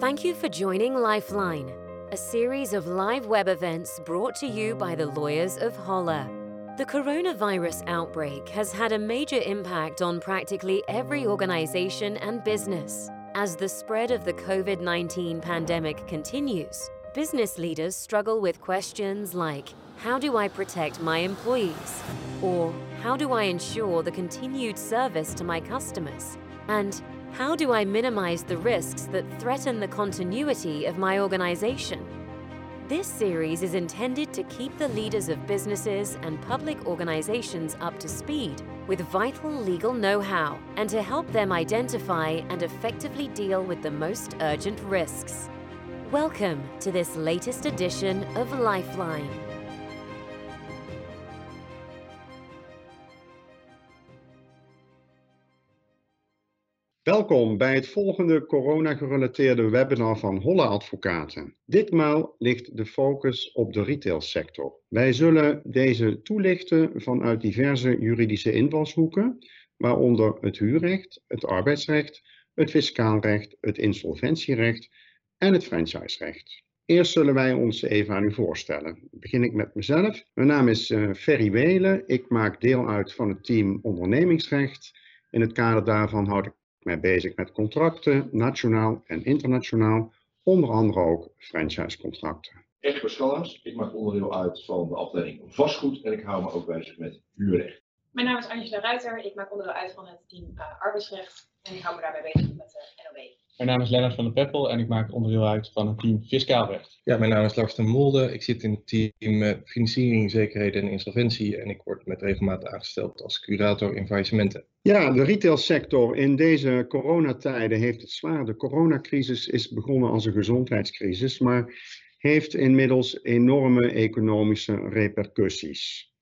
Thank you for joining Lifeline, a series of live web events brought to you by the lawyers of Holla. The coronavirus outbreak has had a major impact on practically every organization and business. As the spread of the COVID 19 pandemic continues, business leaders struggle with questions like How do I protect my employees? Or How do I ensure the continued service to my customers? And How do I minimize the risks that threaten the continuity of my organization? This series is intended to keep the leaders of businesses and public organizations up to speed with vital legal know how and to help them identify and effectively deal with the most urgent risks. Welcome to this latest edition of Lifeline. Welkom bij het volgende corona-gerelateerde webinar van Holle Advocaten. Ditmaal ligt de focus op de retailsector. Wij zullen deze toelichten vanuit diverse juridische invalshoeken, waaronder het huurrecht, het arbeidsrecht, het fiscaal recht, het insolventierecht en het franchiserecht. Eerst zullen wij ons even aan u voorstellen. Begin ik met mezelf. Mijn naam is uh, Ferry Welen. Ik maak deel uit van het team ondernemingsrecht. In het kader daarvan houd ik mij bezig met contracten, nationaal en internationaal, onder andere ook franchisecontracten. Egbert Schallers, ik maak onderdeel uit van de afdeling vastgoed en ik hou me ook bezig met huurrecht. Mijn naam is Angela Ruiter, ik maak onderdeel uit van het team uh, arbeidsrecht en ik hou me daarbij bezig met de NOW. Mijn naam is Lennart van der Peppel en ik maak onderdeel uit van het team Fiscaal Recht. Ja, mijn naam is Lars de Molde. Ik zit in het team Financiering, Zekerheden en Insolventie en ik word met regelmaat aangesteld als curator in faillissementen. Ja, de retailsector in deze coronatijden heeft het zwaar. De coronacrisis is begonnen als een gezondheidscrisis, maar heeft inmiddels enorme economische repercussies.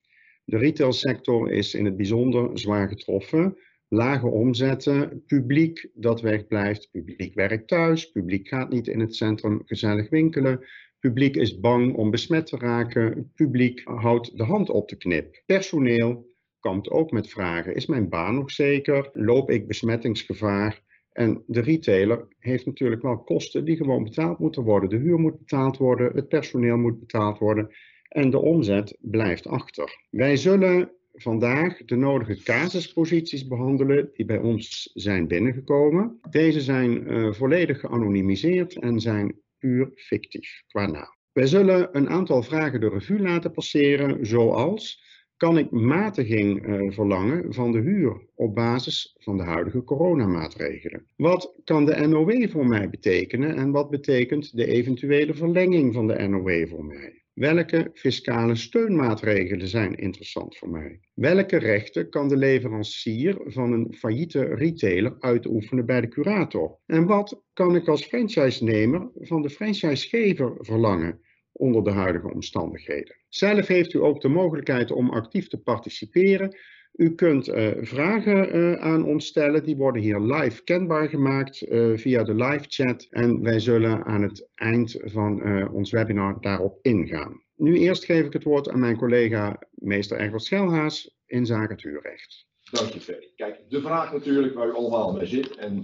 De retailsector is in het bijzonder zwaar getroffen lage omzetten, publiek dat wegblijft, publiek werkt thuis, publiek gaat niet in het centrum gezellig winkelen, publiek is bang om besmet te raken, publiek houdt de hand op de knip. Personeel kampt ook met vragen, is mijn baan nog zeker, loop ik besmettingsgevaar? En de retailer heeft natuurlijk wel kosten die gewoon betaald moeten worden. De huur moet betaald worden, het personeel moet betaald worden. En de omzet blijft achter. Wij zullen vandaag de nodige casusposities behandelen die bij ons zijn binnengekomen. Deze zijn uh, volledig geanonimiseerd en zijn puur fictief qua naam. Wij zullen een aantal vragen de revue laten passeren, zoals kan ik matiging uh, verlangen van de huur op basis van de huidige coronamaatregelen? Wat kan de NOW voor mij betekenen en wat betekent de eventuele verlenging van de NOW voor mij? Welke fiscale steunmaatregelen zijn interessant voor mij? Welke rechten kan de leverancier van een failliete retailer uitoefenen bij de curator? En wat kan ik als franchisenemer van de franchisegever verlangen onder de huidige omstandigheden? Zelf heeft u ook de mogelijkheid om actief te participeren. U kunt uh, vragen uh, aan ons stellen, die worden hier live kenbaar gemaakt uh, via de live chat en wij zullen aan het eind van ons webinar daarop ingaan. Nu eerst geef ik het woord aan mijn collega meester Egbert Schelhaas in zaken het huurrecht. Dank je Ferry. Kijk, de vraag natuurlijk waar u allemaal mee zit en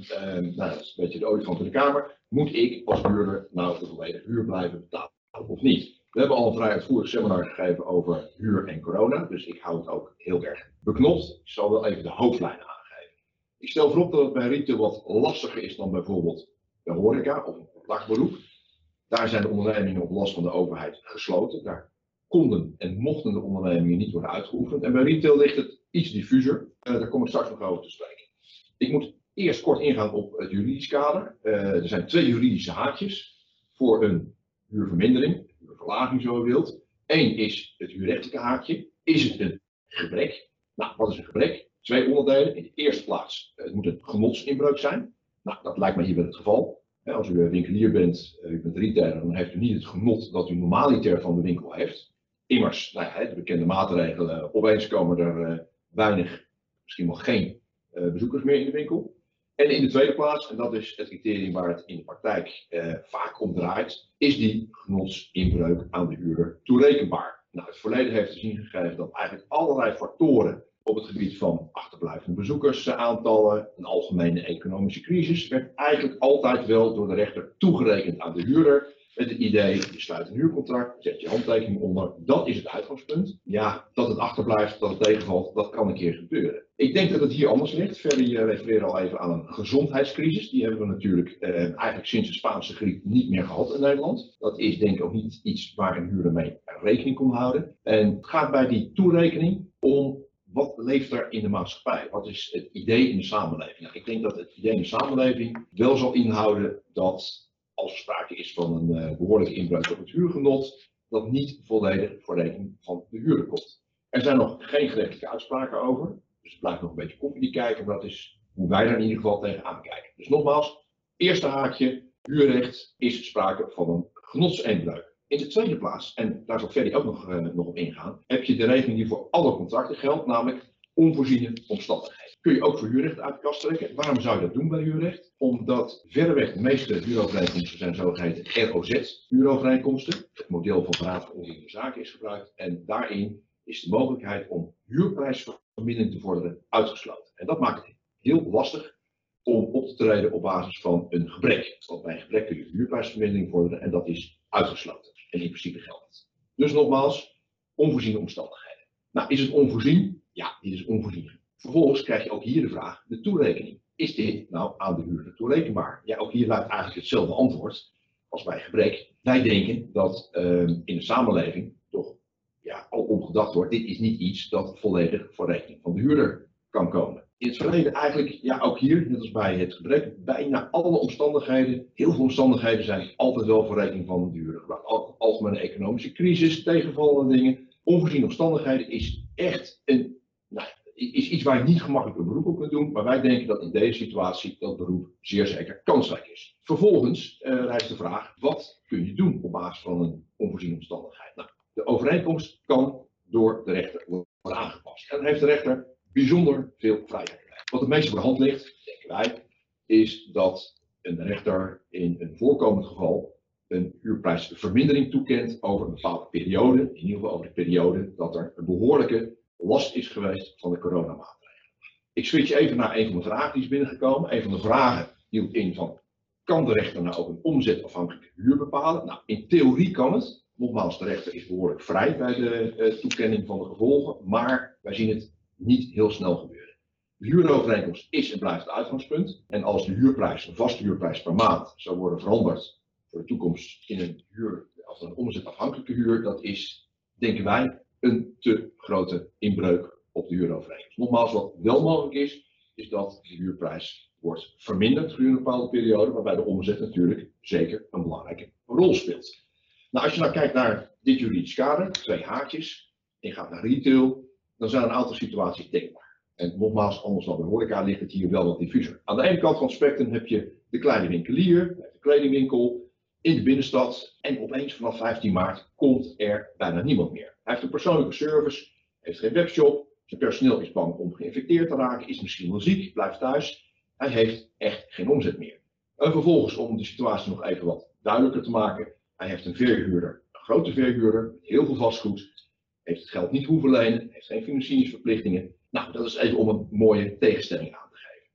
nou, dat is een beetje de olifant in de kamer. Moet ik als huurder nou de volledige huur blijven betalen of niet? We hebben al een vrij uitvoerig seminar gegeven over huur en corona, dus ik hou het ook heel erg beknopt. Ik zal wel even de hoofdlijnen aangeven. Ik stel voorop dat het bij retail wat lastiger is dan bijvoorbeeld de horeca of een dagberoep. Daar zijn de ondernemingen op last van de overheid gesloten. Daar konden en mochten de ondernemingen niet worden uitgeoefend. En bij retail ligt het iets diffuser. Uh, daar kom ik straks nog over te spreken. Ik moet eerst kort ingaan op het juridisch kader. Uh, er zijn twee juridische haakjes voor een huurvermindering verlaging zo wilt. Eén is het huurrechtelijke haakje. Is het een gebrek? Nou, wat is een gebrek? Twee onderdelen. In de eerste plaats, het moet een genotsinbreuk zijn. Nou, dat lijkt me hierbij het geval. Als u winkelier bent, u bent retailer, dan heeft u niet het genot dat u normaliter van de winkel heeft. Immers, nou de bekende maatregelen, opeens komen er weinig, misschien wel geen bezoekers meer in de winkel. En in de tweede plaats, en dat is het criterium waar het in de praktijk eh, vaak om draait, is die genotsinbreuk aan de huurder toerekenbaar. Nou, het verleden heeft te zien gegeven dat eigenlijk allerlei factoren op het gebied van achterblijvende bezoekersaantallen, een algemene economische crisis, werd eigenlijk altijd wel door de rechter toegerekend aan de huurder. Met het idee, je sluit een huurcontract, zet je handtekening onder, dat is het uitgangspunt. Ja, dat het achterblijft, dat het tegenvalt, dat kan een keer gebeuren. Ik denk dat het hier anders ligt. Ferry uh, refereerde al even aan een gezondheidscrisis. Die hebben we natuurlijk eh, eigenlijk sinds de Spaanse griep niet meer gehad in Nederland. Dat is denk ik ook niet iets waar een huurder mee rekening kon houden. En het gaat bij die toerekening om wat leeft er in de maatschappij? Wat is het idee in de samenleving? Nou, ik denk dat het idee in de samenleving wel zal inhouden dat als er sprake is van een uh, behoorlijke inbreuk op het huurgenot, dat niet volledig voor rekening van de huurder komt. Er zijn nog geen gerechtelijke uitspraken over, dus het blijft nog een beetje koffie kijken, maar dat is hoe wij er in ieder geval tegenaan kijken. Dus nogmaals, eerste haakje, huurrecht is sprake van een genotsinbreuk. In de tweede plaats, en daar zal Ferry ook nog, uh, nog op ingaan, heb je de regeling die voor alle contracten geldt, namelijk onvoorziene omstandigheden. Kun je ook voor huurrecht uit de kast trekken. Waarom zou je dat doen bij huurrecht? Omdat verreweg de meeste huurovereenkomsten zijn zogeheten ROZ-huurovereenkomsten. Het model van Raad Onziende Zaken is gebruikt. En daarin is de mogelijkheid om huurprijsvermindering te vorderen uitgesloten. En dat maakt het heel lastig om op te treden op basis van een gebrek. Want bij gebrek kun je huurprijsvermindering vorderen en dat is uitgesloten. En in principe geldt het. Dus nogmaals, onvoorziene omstandigheden. Nou, is het onvoorzien? Ja, dit is onvoorzien. Vervolgens krijg je ook hier de vraag, de toerekening. Is dit nou aan de huurder toerekenbaar? Ja, ook hier luidt eigenlijk hetzelfde antwoord als bij gebrek. Wij denken dat uh, in de samenleving toch ja, al omgedacht wordt, dit is niet iets dat volledig voor rekening van de huurder kan komen. In het verleden eigenlijk, ja ook hier, net als bij het gebrek, bijna alle omstandigheden, heel veel omstandigheden zijn altijd wel voor rekening van de huurder gebracht. Al, algemene economische crisis, tegenvallende dingen, onvoorziene omstandigheden is echt een is iets waar je niet gemakkelijk een beroep op kunt doen, maar wij denken dat in deze situatie dat beroep zeer zeker kansrijk is. Vervolgens uh, rijst de vraag, wat kun je doen op basis van een onvoorziene omstandigheid? Nou, de overeenkomst kan door de rechter worden aangepast. En dan heeft de rechter bijzonder veel vrijheid. Wat het meest voor de hand ligt, denken wij, is dat een rechter in een voorkomend geval een huurprijsvermindering toekent over een bepaalde periode, in ieder geval over de periode dat er een behoorlijke last is geweest van de coronamaatregelen. Ik switch even naar een van de vragen die is binnengekomen. Een van de vragen hield in van, kan de rechter nou ook een omzetafhankelijke huur bepalen? Nou, in theorie kan het. Nogmaals, de rechter is behoorlijk vrij bij de uh, toekenning van de gevolgen, maar wij zien het niet heel snel gebeuren. De huurovereenkomst is en blijft het uitgangspunt. En als de huurprijs, een vaste huurprijs per maand, zou worden veranderd voor de toekomst in een huur, of een omzetafhankelijke huur, dat is, denken wij, een te grote inbreuk op de huurovereenkomst. Nogmaals, wat wel mogelijk is, is dat de huurprijs wordt verminderd gedurende een bepaalde periode, waarbij de omzet natuurlijk zeker een belangrijke rol speelt. Nou, als je nou kijkt naar dit juridisch kader, twee haakjes, en je gaat naar retail, dan zijn een aantal situaties denkbaar. En nogmaals, anders dan de horeca ligt het hier wel wat diffuser. Aan de ene kant van het spectrum heb je de kleine winkelier, de kledingwinkel in de binnenstad. En opeens vanaf 15 maart komt er bijna niemand meer. Hij heeft een persoonlijke service, heeft geen webshop, zijn personeel is bang om geïnfecteerd te raken, is misschien wel ziek, blijft thuis. Hij heeft echt geen omzet meer. En vervolgens, om de situatie nog even wat duidelijker te maken, hij heeft een verhuurder, een grote verhuurder, met heel veel vastgoed, heeft het geld niet hoeven lenen, heeft geen financieringsverplichtingen. Nou, dat is even om een mooie tegenstelling aan te geven.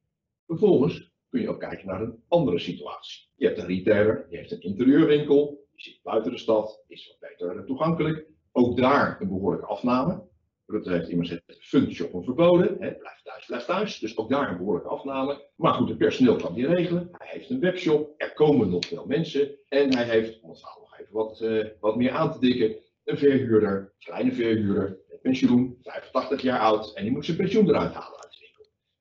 Vervolgens kun je ook kijken naar een andere situatie. Je hebt een retailer, die heeft een interieurwinkel, die zit buiten de stad, is wat beter toegankelijk. Ook daar een behoorlijke afname. Rutte heeft immers het funkshoppen verboden. Hè, blijf thuis, blijf thuis. Dus ook daar een behoorlijke afname. Maar goed, het personeel kan die regelen. Hij heeft een webshop. Er komen nog veel mensen. En hij heeft, om het verhaal nog even wat, uh, wat meer aan te dikken, een verhuurder, kleine verhuurder, met pensioen, 85 jaar oud. En die moet zijn pensioen eruit halen.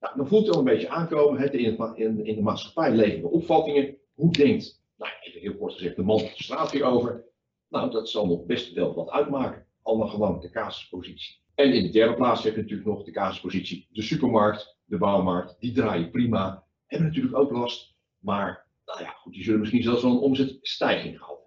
Nou, dan voelt het al een beetje aankomen. In, in, in de maatschappij leven de opvattingen. Hoe denkt, nou even heel kort gezegd, de man op de straat hierover? Nou, dat zal nog best wel wat uitmaken. Allemaal gewoon de casuspositie. En in de derde plaats heb je natuurlijk nog de casuspositie. De supermarkt, de bouwmarkt, die draaien prima. Hebben natuurlijk ook last. Maar nou ja, goed, die zullen misschien zelfs wel een omzetstijging hebben.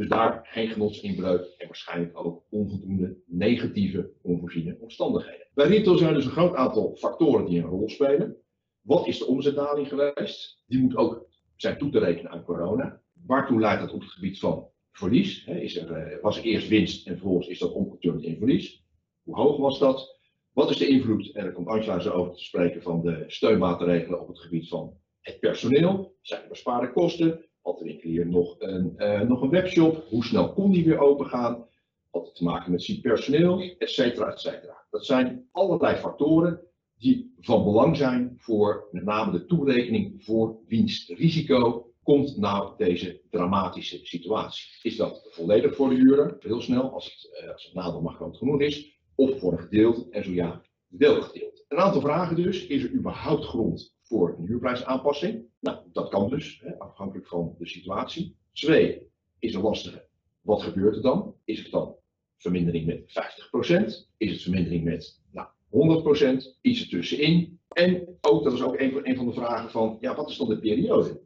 Dus daar geen genotsinbreuk en waarschijnlijk ook onvoldoende negatieve onvoorziene omstandigheden. Bij retail zijn dus een groot aantal factoren die een rol spelen. Wat is de omzetdaling geweest? Die moet ook zijn toe te rekenen aan corona. Waartoe leidt dat op het gebied van verlies? Is er, was er eerst winst en vervolgens is dat omgeturnd in verlies? Hoe hoog was dat? Wat is de invloed, en daar komt Angela zo over te spreken, van de steunmaatregelen op het gebied van het personeel? Zijn er bespaarde kosten? Had de winkelier nog een, uh, nog een webshop? Hoe snel kon die weer open gaan? Had het te maken met ziek personeel, et cetera, et cetera. Dat zijn allerlei factoren die van belang zijn voor met name de toerekening voor winstrisico komt nou deze dramatische situatie? Is dat volledig voor de huurder, heel snel, als het, uh, als het nadeel maar groot genoeg is, of voor een gedeelte, en zo ja, welk gedeelte? Een aantal vragen dus. Is er überhaupt grond voor een huurprijsaanpassing? Nou, dat kan dus, hè, afhankelijk van de situatie. Twee, is er lastige. Wat gebeurt er dan? Is het dan vermindering met 50%? Is het vermindering met nou, 100%? Iets ertussenin? En ook, dat is ook een, een van de vragen van, ja, wat is dan de periode?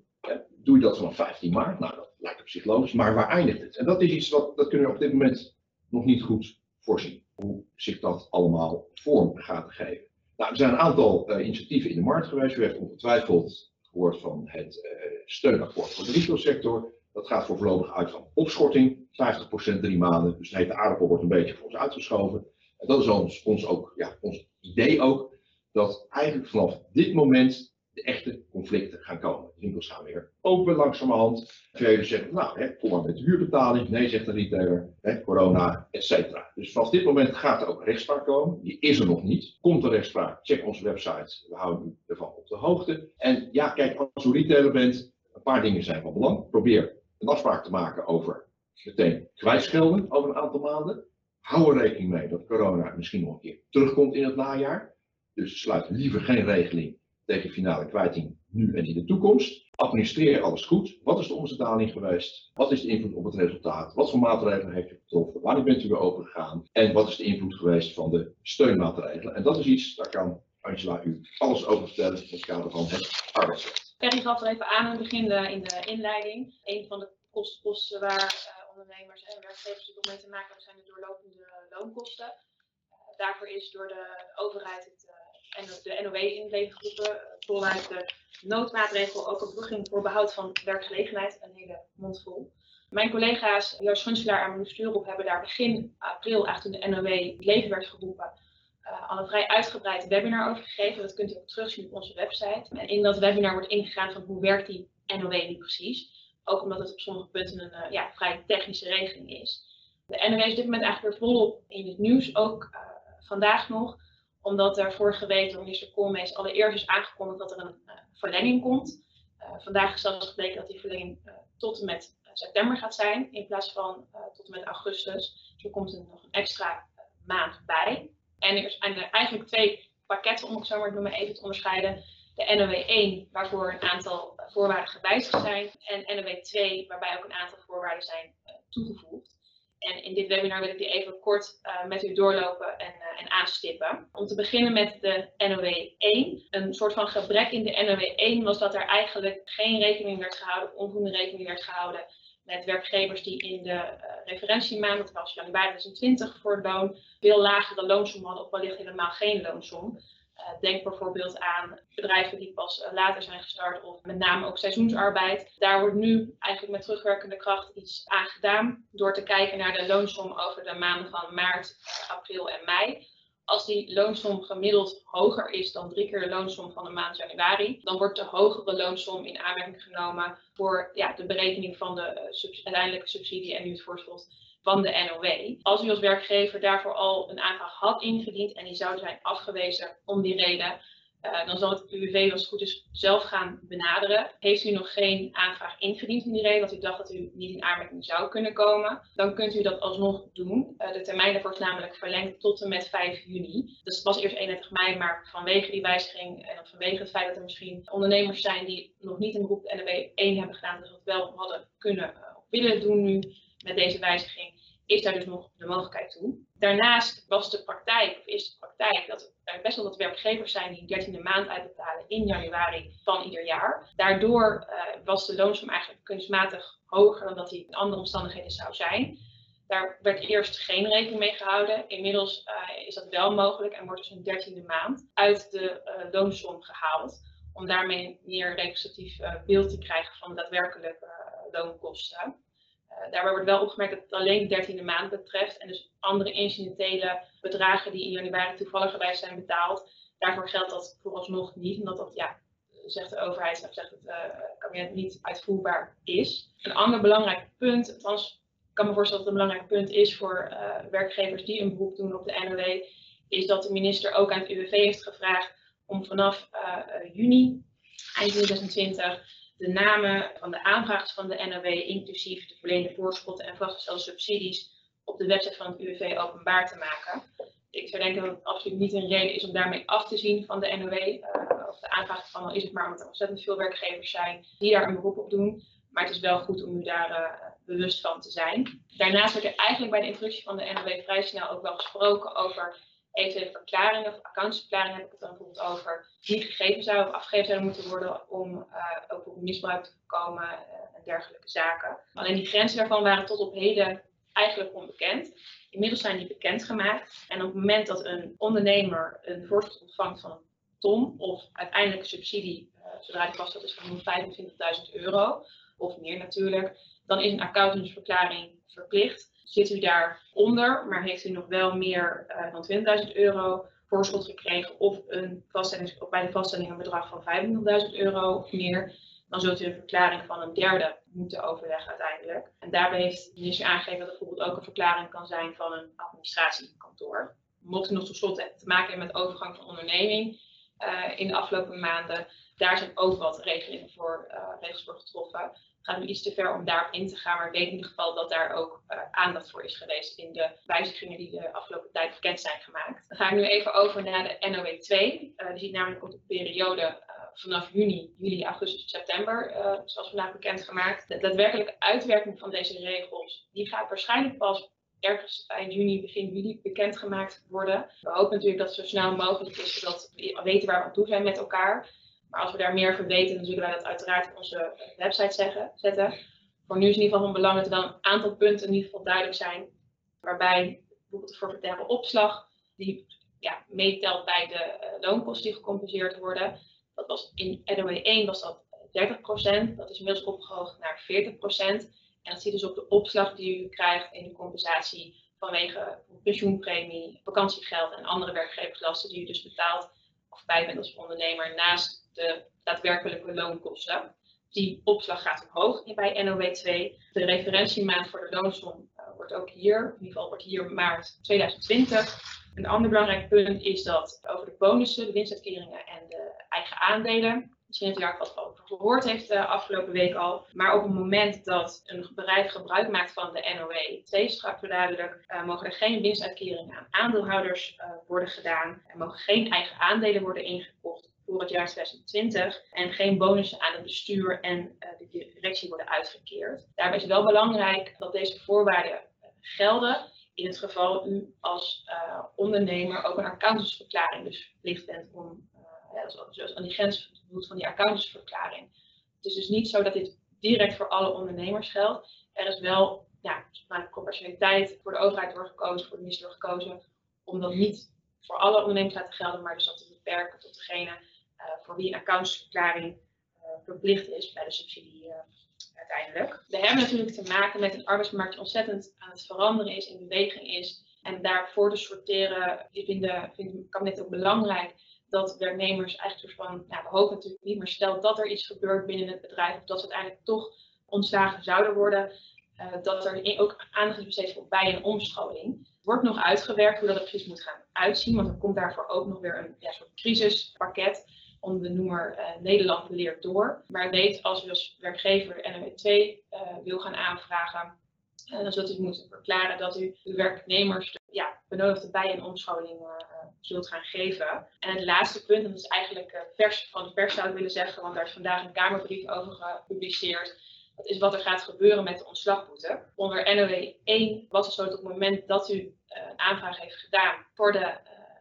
Doe je dat vanaf 15 maart? Nou, dat lijkt op zich logisch, maar waar eindigt het? En dat is iets wat dat kunnen we op dit moment nog niet goed voorzien. Hoe zich dat allemaal vorm gaat geven. Nou, er zijn een aantal uh, initiatieven in de markt geweest. U heeft ongetwijfeld gehoord van het uh, steunakkoord voor de retailsector. Dat gaat voor voorlopig uit van opschorting, 50% drie maanden. Dus de hete aardappel wordt een beetje voor ons uitgeschoven. En dat is ons, ons, ook, ja, ons idee ook, dat eigenlijk vanaf dit moment de echte conflicten gaan komen. De winkels gaan weer open langzamerhand. Velen zeggen, nou, hè, kom maar met de huurbetaling. Nee, zegt de retailer, hè, corona, et cetera. Dus vanaf dit moment gaat er ook rechtspraak komen. Die is er nog niet. Komt er rechtspraak, check onze website. We houden u ervan op de hoogte. En ja, kijk, als u retailer bent, een paar dingen zijn van belang. Probeer een afspraak te maken over meteen kwijtschelden over een aantal maanden. Hou er rekening mee dat corona misschien nog een keer terugkomt in het najaar. Dus sluit liever geen regeling tegen finale kwijting nu en in de toekomst. Administreer alles goed. Wat is de omzetdaling geweest? Wat is de invloed op het resultaat? Wat voor maatregelen heeft u getroffen? Wanneer bent u weer open gegaan? En wat is de invloed geweest van de steunmaatregelen? En dat is iets, daar kan Angela u alles over vertellen in het kader van het arbeidsrecht. Kerry gaf er even aan aan het begin de, in de inleiding. Een van de kostenposten waar uh, ondernemers en werkgevers op mee te maken hebben zijn de doorlopende loonkosten. Uh, daarvoor is door de overheid het en de NOW in het leven geroepen. Voluit de noodmaatregel ook opbrugging voor behoud van werkgelegenheid. Een hele mond vol. Mijn collega's Joost Gunselaar en Marloes hebben daar begin april, toen de NOW in het leven werd geroepen, uh, al een vrij uitgebreid webinar over gegeven. Dat kunt u ook terugzien op onze website. En in dat webinar wordt ingegaan van hoe werkt die NOW nu precies. Ook omdat het op sommige punten een uh, ja, vrij technische regeling is. De NOW is op dit moment eigenlijk weer volop in het nieuws, ook uh, vandaag nog omdat er vorige week door minister Koolmees allereerst is aangekondigd dat er een uh, verlenging komt. Uh, vandaag is zelfs gebleken dat die verlenging uh, tot en met september gaat zijn, in plaats van tot en met augustus. Dus er komt er nog een extra maand bij. En er zijn eigenlijk twee pakketten, om het zo maar noemen, even te onderscheiden. De NOW 1, waarvoor een aantal voorwaarden gewijzigd zijn, en NOW 2, waarbij ook een aantal voorwaarden zijn toegevoegd. En in dit webinar wil ik die even kort uh, met u doorlopen en, uh, en, aanstippen. Om te beginnen met de NOW 1. Een soort van gebrek in de NOW 1 was dat er eigenlijk geen rekening werd gehouden, onvoldoende rekening werd gehouden met werkgevers die in de uh, referentiemaand, dat was januari 2020 voor loon, veel lagere loonsom hadden of wellicht helemaal geen loonsom. Uh, denk bijvoorbeeld aan bedrijven die pas uh, later zijn gestart of met name ook seizoensarbeid. Daar wordt nu eigenlijk met terugwerkende kracht iets aan gedaan door te kijken naar de loonsom over de maanden van maart, april en mei. Als die loonsom gemiddeld hoger is dan drie keer de loonsom van de maand januari, dan wordt de hogere loonsom in aanmerking genomen voor ja, de berekening van de subs uiteindelijke subsidie en nu het voorschot van de NOW. Als u als werkgever daarvoor al een aanvraag had ingediend en die zou zijn afgewezen om die reden, uh, dan zal het UWV als het goed is zelf gaan benaderen. Heeft u nog geen aanvraag ingediend om die reden, dat u dacht dat u niet in aanmerking zou kunnen komen, dan kunt u dat alsnog doen. Uh, de termijn is namelijk verlengd tot en met 5 juni. Dus het was eerst 31 mei, maar vanwege die wijziging en vanwege het feit dat er misschien ondernemers zijn die nog niet een beroep de NOW 1 hebben gedaan, dus dat wel hadden kunnen uh, willen doen nu met deze wijziging, is daar dus nog de mogelijkheid toe. Daarnaast was de praktijk, of is de praktijk, dat er best wel wat werkgevers zijn die een dertiende maand uitbetalen in januari van ieder jaar. Daardoor uh, was de loonsom eigenlijk kunstmatig hoger dan dat die in andere omstandigheden zou zijn. Daar werd eerst geen rekening mee gehouden. Inmiddels uh, is dat wel mogelijk en wordt dus een dertiende maand uit de uh, loonsom gehaald. Om daarmee een meer representatief beeld te krijgen van de daadwerkelijke loonkosten. Uh, daarbij wordt wel opgemerkt dat het alleen de dertiende maand betreft en dus andere incidentele bedragen die in januari toevallig zijn betaald, daarvoor geldt dat vooralsnog niet, omdat dat, ja, zegt de overheid, of zegt het uh, kabinet, niet uitvoerbaar is. Een ander belangrijk punt, althans ik kan me voorstellen dat het een belangrijk punt is voor uh, werkgevers die een beroep doen op de NOW, is dat de minister ook aan het UWV heeft gevraagd om vanaf juni, eind 2020, de namen van de aanvragers van de NOW, inclusief de verleende voorschotten en vastgestelde subsidies, op de website van het UWV openbaar te maken. Ik zou denken dat het absoluut niet een reden is om daarmee af te zien van de NOW. Uh, of de aanvraag van al is het maar omdat er ontzettend veel werkgevers zijn die daar een beroep op doen. Maar het is wel goed om u daar uh, bewust van te zijn. Daarnaast werd er eigenlijk bij de introductie van de NOW vrij snel ook wel gesproken over eventuele verklaringen of accountsverklaringen heb ik het dan bijvoorbeeld over, die gegeven zouden of afgegeven zouden moeten worden om uh, ook op misbruik te voorkomen uh, en dergelijke zaken. Alleen die grenzen daarvan waren tot op heden eigenlijk onbekend. Inmiddels zijn die bekendgemaakt en op het moment dat een ondernemer een voorschot ontvangt van een ton of uiteindelijk een subsidie, uh, zodra die vaststelt is van 25.000 euro of meer natuurlijk, dan is een accountantsverklaring verplicht. Zit u daaronder, maar heeft u nog wel meer uh, dan 20.000 euro voorschot gekregen of, een vaststelling, bij de vaststelling een bedrag van 25.000 euro of meer, dan zult u een verklaring van een derde moeten overleggen uiteindelijk. En daarbij heeft de minister aangegeven dat er bijvoorbeeld ook een verklaring kan zijn van een administratiekantoor. Mocht u nog tot slot te maken hebben met overgang van onderneming uh, in de afgelopen maanden, daar zijn ook wat regelingen voor, uh, regels voor getroffen gaat nu iets te ver om daarop in te gaan, maar ik weet in ieder geval dat daar ook uh, aandacht voor is geweest in de wijzigingen die de afgelopen tijd bekend zijn gemaakt. Dan ga ik nu even over naar de NOW 2. Uh, die ziet namelijk op de periode uh, vanaf juni, juli, augustus, september, zoals vandaag bekendgemaakt. De daadwerkelijke uitwerking van deze regels, die gaat waarschijnlijk pas ergens eind juni, begin juli bekendgemaakt worden. We hopen natuurlijk dat het zo snel mogelijk is, zodat we weten waar we aan toe zijn met elkaar. Maar als we daar meer over weten, dan zullen wij dat uiteraard op onze website zeggen, zetten. Voor nu is in ieder geval van belang dat er een aantal punten in ieder geval duidelijk zijn. Waarbij bijvoorbeeld de forfaitaire opslag, die ja, meetelt bij de uh, loonkosten die gecompenseerd worden. Dat was in NOE 1 was dat 30%, dat is inmiddels opgehoogd naar 40%. En dat zit dus op de opslag die u krijgt in de compensatie vanwege pensioenpremie, vakantiegeld en andere werkgeverslasten die u dus betaalt of bij bent als ondernemer naast de daadwerkelijke loonkosten. Die opslag gaat omhoog bij NOW 2. De referentiemaand voor de loonsom uh, wordt ook hier, in ieder geval wordt hier maart 2020. Een ander belangrijk punt is dat over de bonussen, de winstuitkeringen en de eigen aandelen. Misschien heeft u daar wat over gehoord heeft de afgelopen week al. Maar op het moment dat een bedrijf gebruik maakt van de NOW 2 straks duidelijk, uh, mogen er geen winstuitkeringen aan aandeelhouders worden gedaan. Er mogen geen eigen aandelen worden ingekocht voor het jaar 2020 en geen bonussen aan het bestuur en uh, de directie worden uitgekeerd. Daarbij is wel belangrijk dat deze voorwaarden gelden in het geval u als uh, ondernemer ook een accountantsverklaring dus verplicht bent om, uh, ja, zoals aan die grens van die accountantsverklaring. Het is dus niet zo dat dit direct voor alle ondernemers geldt. Er is wel ja, vanuit proportionaliteit voor de overheid doorgekozen, voor de minister gekozen, om dat niet voor alle ondernemers te laten gelden, maar dus dat te beperken tot degene voor wie een accountsverklaring uh, verplicht is bij de subsidie uh, uiteindelijk. We hebben natuurlijk te maken met een arbeidsmarkt die ontzettend aan het veranderen is, in beweging is. En daarvoor te sorteren vindt het kabinet ook belangrijk dat werknemers eigenlijk van, nou, we hopen natuurlijk niet, maar stel dat er iets gebeurt binnen het bedrijf, of dat ze uiteindelijk toch ontslagen zouden worden, dat er ook aandacht is besteed voor bij- en omscholing. Het wordt nog uitgewerkt hoe dat er precies moet gaan uitzien, want er komt daarvoor ook nog weer een soort crisispakket onder de noemer uh, Nederland leert door. Maar weet, als u als werkgever NOW 2 uh, wil gaan aanvragen, uh, dan zult u moeten verklaren dat u uw werknemers de ja, benodigde bij- en omscholing zult gaan geven. En het laatste punt, en dat is eigenlijk vers van de pers zou ik willen zeggen, want daar is vandaag een Kamerbrief over gepubliceerd. Dat is wat er gaat gebeuren met de ontslagboete. Onder NOW 1 was het zo dat op het moment dat u een aanvraag heeft gedaan voor de,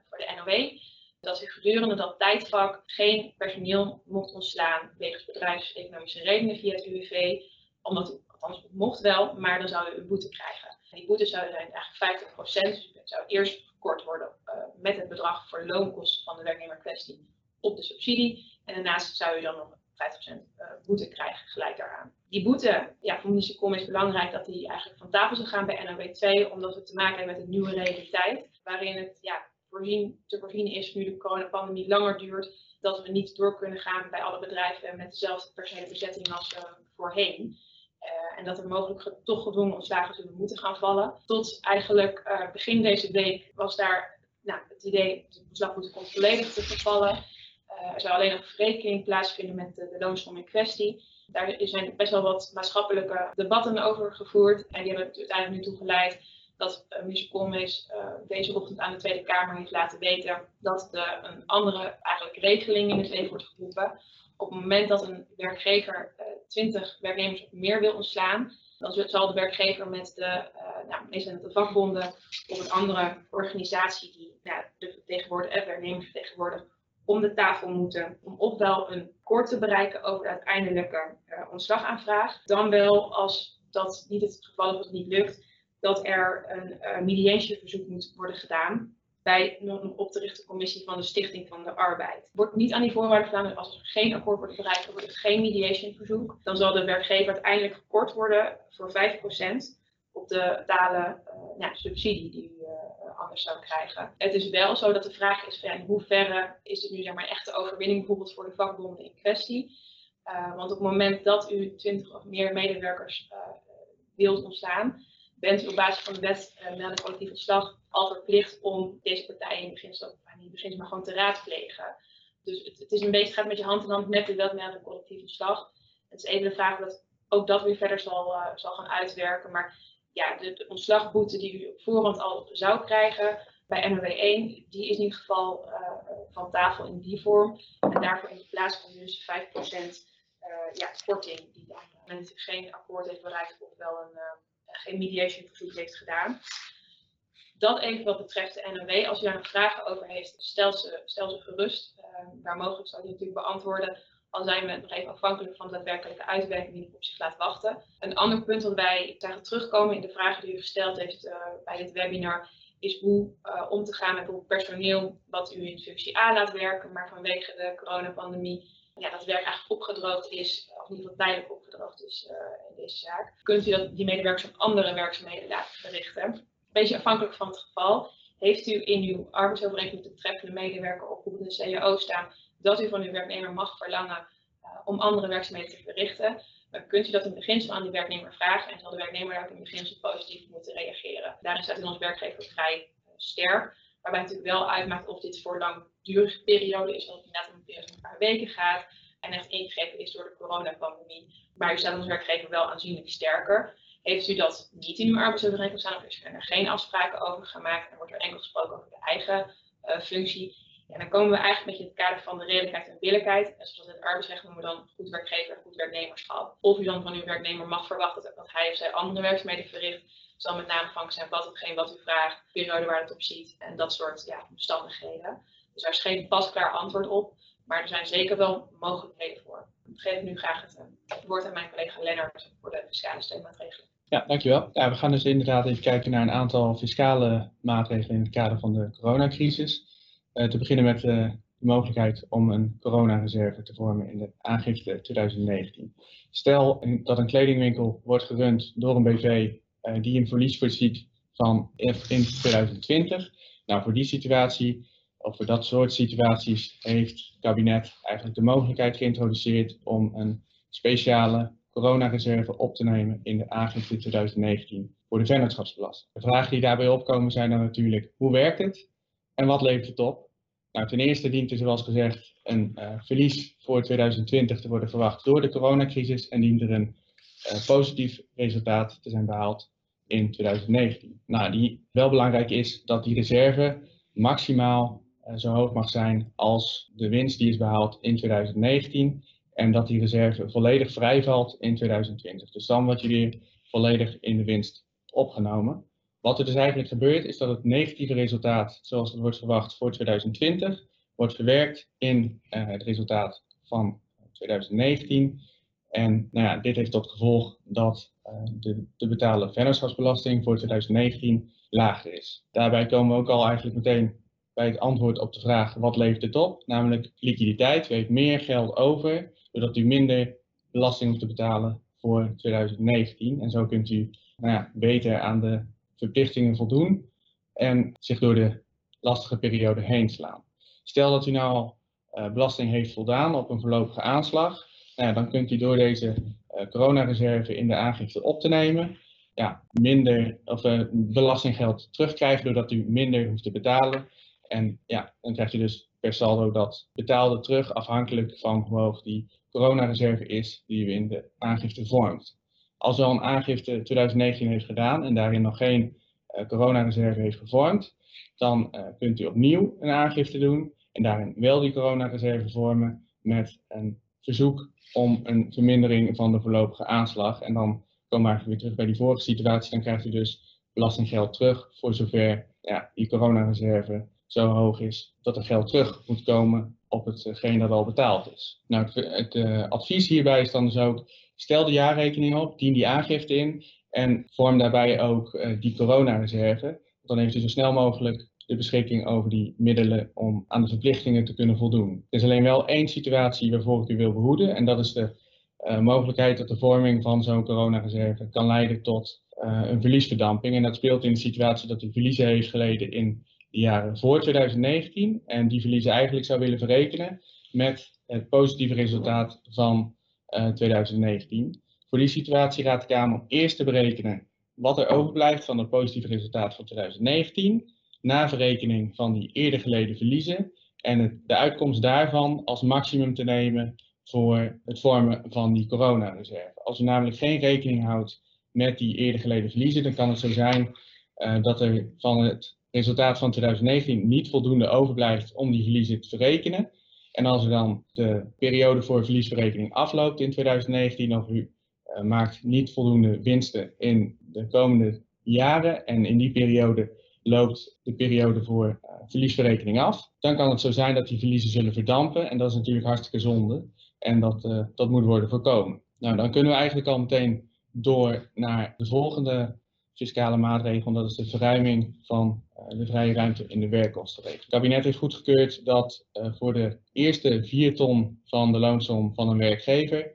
voor de NOW, dat u gedurende dat tijdvak geen personeel mocht ontslaan wegens bedrijfseconomische redenen via het UWV, omdat althans het mocht wel, maar dan zou u een boete krijgen. En die boete zou zijn eigenlijk 50%, dus het zou eerst gekort worden uh, met het bedrag voor loonkosten van de werknemer kwestie op de subsidie. En daarnaast zou u dan nog 50% boete krijgen gelijk daaraan. Die boete, ja, voor Minister is belangrijk dat die eigenlijk van tafel zou gaan bij NOW 2, omdat we te maken hebben met een nieuwe realiteit, waarin het ja, voorzien, te voorzien is, nu de coronapandemie langer duurt, dat we niet door kunnen gaan bij alle bedrijven met dezelfde personele bezetting als uh, voorheen. Uh, en dat er mogelijk toch gedwongen ontslagen zullen moeten gaan vallen. Tot eigenlijk uh, begin deze week was daar nou, het idee, de beslagboete komt volledig te vervallen. er zou alleen nog verrekening plaatsvinden met de, de loonsom in kwestie. Daar zijn best wel wat maatschappelijke debatten over gevoerd. En die hebben uiteindelijk nu toe geleid dat uh, minister Koolmees uh, deze ochtend aan de Tweede Kamer heeft laten weten dat er een andere eigenlijk regeling in het leven wordt geroepen. Op het moment dat een werkgever uh, 20 werknemers of meer wil ontslaan, dan zal de werkgever met de, nou, de vakbonden of een andere organisatie die ja, de vertegenwoordiger, werknemers om de tafel moeten om ofwel een akkoord te bereiken over de uiteindelijke ontslagaanvraag, dan wel als dat niet het geval is of het niet lukt, dat er een uh, mediationverzoek moet worden gedaan bij een op te richten commissie van de Stichting van de Arbeid. Wordt niet aan die voorwaarden gedaan, als er geen akkoord wordt bereikt, wordt er geen mediationverzoek. Dan zal de werkgever uiteindelijk gekort worden voor 5% op de uh, ja, subsidie die u uh, anders zou krijgen. Het is wel zo dat de vraag is van, in hoeverre is dit nu zeg maar, echte overwinning bijvoorbeeld voor de vakbonden in kwestie. Want op het moment dat u 20 of meer medewerkers wilt ontstaan, bent op basis van de wet uh, melden collectief ontslag al verplicht om deze partijen in beginsel, niet in beginsel, maar gewoon te raadplegen. Dus het, het, is een beetje, gaat met je hand in hand met de wet melden collectief ontslag. Het is even de vraag dat ook dat weer verder zal, uh, zal gaan uitwerken. Maar ja, de, ontslagboete die u op voorhand al zou krijgen bij NOW 1, die is in ieder geval uh, van tafel in die vorm. En daarvoor in plaats van dus 5% ja, korting die dan geen akkoord heeft bereikt of wel een geen mediation verzoek heeft gedaan. Dat even wat betreft de NOW. Als u daar vragen over heeft, stel ze, stel ze gerust. Waar mogelijk zal die natuurlijk beantwoorden. Al zijn we nog even afhankelijk van de daadwerkelijke uitwerking die op zich laat wachten. Een ander punt dat wij zagen terugkomen in de vragen die u gesteld heeft uh, bij dit webinar, is hoe uh, om te gaan met bijvoorbeeld personeel wat u in functie A laat werken, maar vanwege de coronapandemie ja, dat werk eigenlijk opgedroogd is, in ieder geval tijdelijk opgedroogd is uh, in deze zaak, kunt u dat, die medewerkers op andere werkzaamheden laten verrichten. Een beetje afhankelijk van het geval. Heeft u in uw arbeidsovereenkomst de treffende medewerker op de CAO staan dat u van uw werknemer mag verlangen uh, om andere werkzaamheden te verrichten, dan kunt u dat in beginsel aan die werknemer vragen en zal de werknemer daar ook in beginsel positief moeten reageren. Daarin staat in ons werkgever vrij uh, sterk. Waarbij natuurlijk wel uitmaakt of dit voor langdurige periode is, of het inderdaad om een paar weken gaat en echt ingegrepen is door de coronapandemie. Maar u staat als werkgever wel aanzienlijk sterker. Heeft u dat niet in uw arbeidsovereenkomst staan of is er geen afspraken over gemaakt en wordt er enkel gesproken over de eigen uh, functie, ja, dan komen we eigenlijk met je het kader van de redelijkheid en billijkheid. En zoals in het arbeidsrecht noemen we dan goed werkgever, goed werknemerschap. Of u dan van uw werknemer mag verwachten dat hij of zij andere werkzaamheden verricht zal met name afhankelijk zijn wat hetgeen wat u vraagt, periode waar het op ziet en dat soort ja, omstandigheden. Dus daar is geen pasklaar antwoord op, maar er zijn zeker wel mogelijkheden voor. Ik geef nu graag het, eh, het woord aan mijn collega Lennart voor de fiscale steunmaatregelen. Ja, dankjewel. Ja, we gaan dus inderdaad even kijken naar een aantal fiscale maatregelen in het kader van de coronacrisis. Uh, te beginnen met uh, de mogelijkheid om een coronareserve te vormen in de aangifte 2019. Stel dat een kledingwinkel wordt gerund door een BV die een verlies voorziet van in 2020. Nou, voor die situatie, of voor dat soort situaties, heeft het kabinet eigenlijk de mogelijkheid geïntroduceerd om een speciale coronareserve op te nemen in de aangifte 2019 voor de vennootschapsbelasting. De vragen die daarbij opkomen zijn dan natuurlijk, hoe werkt het en wat levert het op? Nou, ten eerste dient er zoals gezegd een uh, verlies voor 2020 te worden verwacht door de coronacrisis en dient er een uh, positief resultaat te zijn behaald in 2019. Nou, die wel belangrijk is dat die reserve maximaal zo hoog mag zijn als de winst die is behaald in 2019 en dat die reserve volledig vrijvalt in 2020. Dus dan wordt je weer volledig in de winst opgenomen. Wat er dus eigenlijk gebeurt is dat het negatieve resultaat, zoals het wordt verwacht voor 2020, wordt verwerkt in uh, het resultaat van 2019. En nou ja, dit heeft tot gevolg dat uh, de te betalen vennootschapsbelasting voor 2019 lager is. Daarbij komen we ook al eigenlijk meteen bij het antwoord op de vraag wat levert het op, namelijk liquiditeit. U heeft meer geld over, zodat u minder belasting hoeft te betalen voor 2019. En zo kunt u nou ja, beter aan de verplichtingen voldoen en zich door de lastige periode heen slaan. Stel dat u nou uh, belasting heeft voldaan op een voorlopige aanslag, nou dan kunt u door deze uh, coronareserve in de aangifte op te nemen, ja, minder of, uh, belastinggeld terugkrijgen doordat u minder hoeft te betalen. En ja, dan krijg je dus per saldo dat betaalde terug afhankelijk van hoe hoog die coronareserve is die u in de aangifte vormt. Als u al een aangifte 2019 heeft gedaan en daarin nog geen uh, coronareserve heeft gevormd, dan uh, kunt u opnieuw een aangifte doen en daarin wel die coronareserve vormen met een verzoek om een vermindering van de voorlopige aanslag. En dan komen we eigenlijk weer terug bij die vorige situatie. Dan krijgt u dus belastinggeld terug voor zover ja, die coronareserve zo hoog is dat er geld terug moet komen op hetgeen dat al betaald is. Nou, het, uh, advies hierbij is dan dus ook, stel de jaarrekening op, dien die aangifte in en vorm daarbij ook uh, die coronareserve. Dan heeft u zo snel mogelijk de beschikking over die middelen om aan de verplichtingen te kunnen voldoen. Er is alleen wel één situatie waarvoor ik u wil behoeden en dat is de uh, mogelijkheid dat de vorming van zo'n coronareserve kan leiden tot een verliesverdamping. En dat speelt in de situatie dat u verliezen heeft geleden in de jaren voor 2019 en die verliezen eigenlijk zou willen verrekenen met het positieve resultaat van uh, eh, 2019. Voor die situatie raadt de Kamer om eerst te berekenen wat er overblijft van het positieve resultaat van 2019, na verrekening van die eerder geleden verliezen en het, de uitkomst daarvan als maximum te nemen voor het vormen van die coronareserve. Als u namelijk geen rekening houdt met die eerder geleden verliezen, dan kan het zo zijn uh, dat er van het resultaat van 2019 niet voldoende overblijft om die verliezen te verrekenen. En als er dan de periode voor verliesverrekening afloopt in 2019 of u maakt niet voldoende winsten in de komende jaren en in die periode loopt de periode voor uh, verliesverrekening af, dan kan het zo zijn dat die verliezen zullen verdampen en dat is natuurlijk hartstikke zonde en dat, uh, dat moet worden voorkomen. Nou, dan kunnen we eigenlijk al meteen door naar de volgende fiscale maatregel, dat is de verruiming van uh, de vrije ruimte in de werkkostenregeling. Het kabinet heeft goedgekeurd dat uh, voor de eerste 4 ton van de loonsom van een werkgever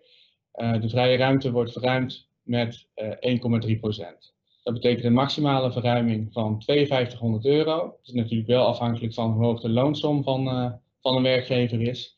uh, de vrije ruimte wordt verruimd met 1,3 procent. Dat betekent een maximale verruiming van 5200 euro. Dat is natuurlijk wel afhankelijk van hoe hoog de loonsom van, van een werkgever is.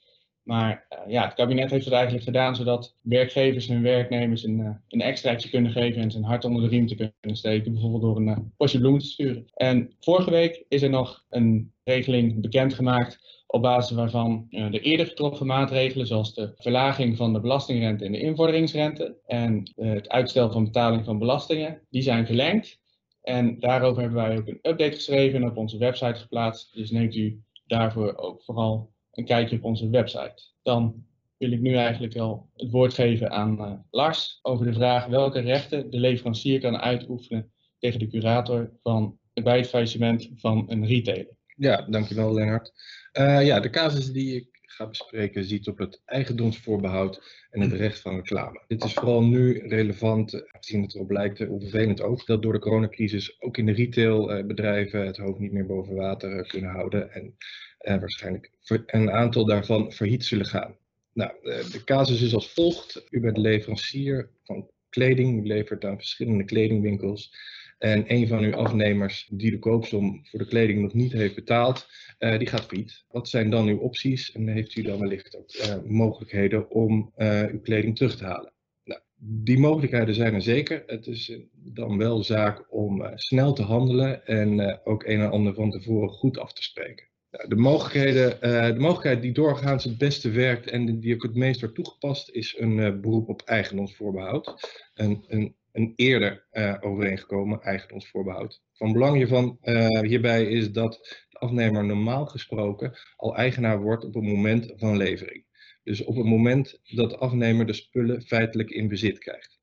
Maar uh, ja, het kabinet heeft het eigenlijk gedaan zodat werkgevers hun werknemers een, uh, een kunnen geven en zijn hart onder de riem te kunnen steken, bijvoorbeeld door een uh, postje bloemen te sturen. En vorige week is er nog een regeling bekendgemaakt op basis waarvan de eerder getroffen maatregelen, zoals de verlaging van de belastingrente en de invorderingsrente en het uitstel van betaling van belastingen, die zijn verlengd. En daarover hebben wij ook een update geschreven en op onze website geplaatst. Dus neemt u daarvoor ook vooral een kijkje op onze website. Dan wil ik nu eigenlijk wel het woord geven aan uh, Lars over de vraag welke rechten de leverancier kan uitoefenen tegen de curator van, bij het faillissement van een retailer. Ja, dankjewel Lennart. Uh, ja, de casus die ik ga bespreken ziet op het eigendomsvoorbehoud en het recht van reclame. Dit is vooral nu relevant, aangezien het erop lijkt, hoe vervelend ook, dat door de coronacrisis ook in de retailbedrijven het hoofd niet meer boven water kunnen houden en waarschijnlijk een aantal daarvan failliet zullen gaan. Nou, de casus is als volgt. U bent leverancier van kleding, u levert aan verschillende kledingwinkels. En een van uw afnemers die de koopsom voor de kleding nog niet heeft betaald, uh, die gaat failliet. Wat zijn dan uw opties en heeft u dan wellicht ook mogelijkheden om uw kleding terug te halen? Nou, die mogelijkheden zijn er zeker. Het is dan wel zaak om snel te handelen en ook een en ander van tevoren goed af te spreken. De, mogelijkheden, uh, de mogelijkheid die doorgaans het beste werkt en die ook het meest wordt toegepast, is een uh, beroep op eigendomsvoorbehoud. Een, een, een eerder uh, overeengekomen eigendomsvoorbehoud. Van belang hiervan hierbij is dat de afnemer normaal gesproken al eigenaar wordt op het moment van levering. Dus op het moment dat de afnemer de spullen feitelijk in bezit krijgt.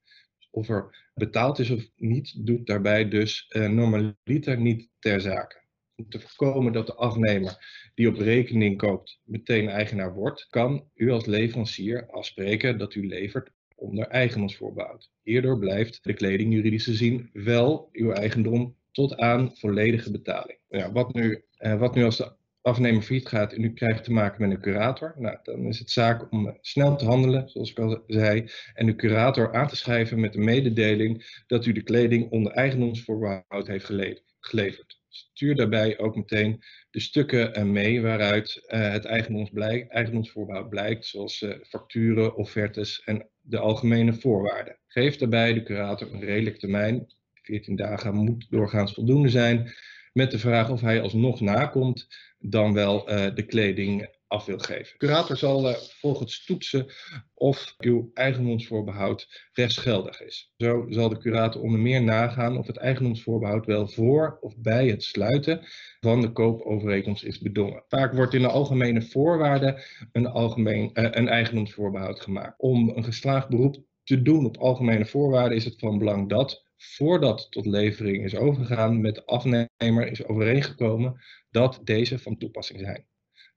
Of er betaald is of niet, doet daarbij dus normaliter niet ter zake om te voorkomen dat de afnemer die op rekening koopt meteen eigenaar wordt, kan u als leverancier afspreken dat u levert onder eigendomsvoorbehoud. Hierdoor blijft de kleding juridisch gezien wel uw eigendom tot aan volledige betaling. Ja, wat, nu, eh, wat nu als de afnemer failliet gaat en u krijgt te maken met een curator, nou, dan is het zaak om snel te handelen, zoals ik al zei, en de curator aan te schrijven met de mededeling dat u de kleding onder eigendomsvoorbehoud heeft geleverd. Stuur daarbij ook meteen de stukken eh, mee waaruit uh, het eigendomsvoorbehoud blijkt, zoals uh, facturen, offertes en de algemene voorwaarden. Geef daarbij de curator een redelijk termijn, 14 dagen moet doorgaans voldoende zijn, met de vraag of hij alsnog nakomt dan wel de kleding af wil geven. De curator zal uh, volgens toetsen of uw eigendomsvoorbehoud rechtsgeldig is. Zo zal de curator onder meer nagaan of het eigendomsvoorbehoud wel voor of bij het sluiten van de koopovereenkomst is bedongen. Vaak wordt in de algemene voorwaarden een, algemeen, uh, een eigendomsvoorbehoud gemaakt. Om een geslaagd beroep te doen op algemene voorwaarden is het van belang dat voordat tot levering is overgegaan met de afnemer is overeengekomen dat deze van toepassing zijn.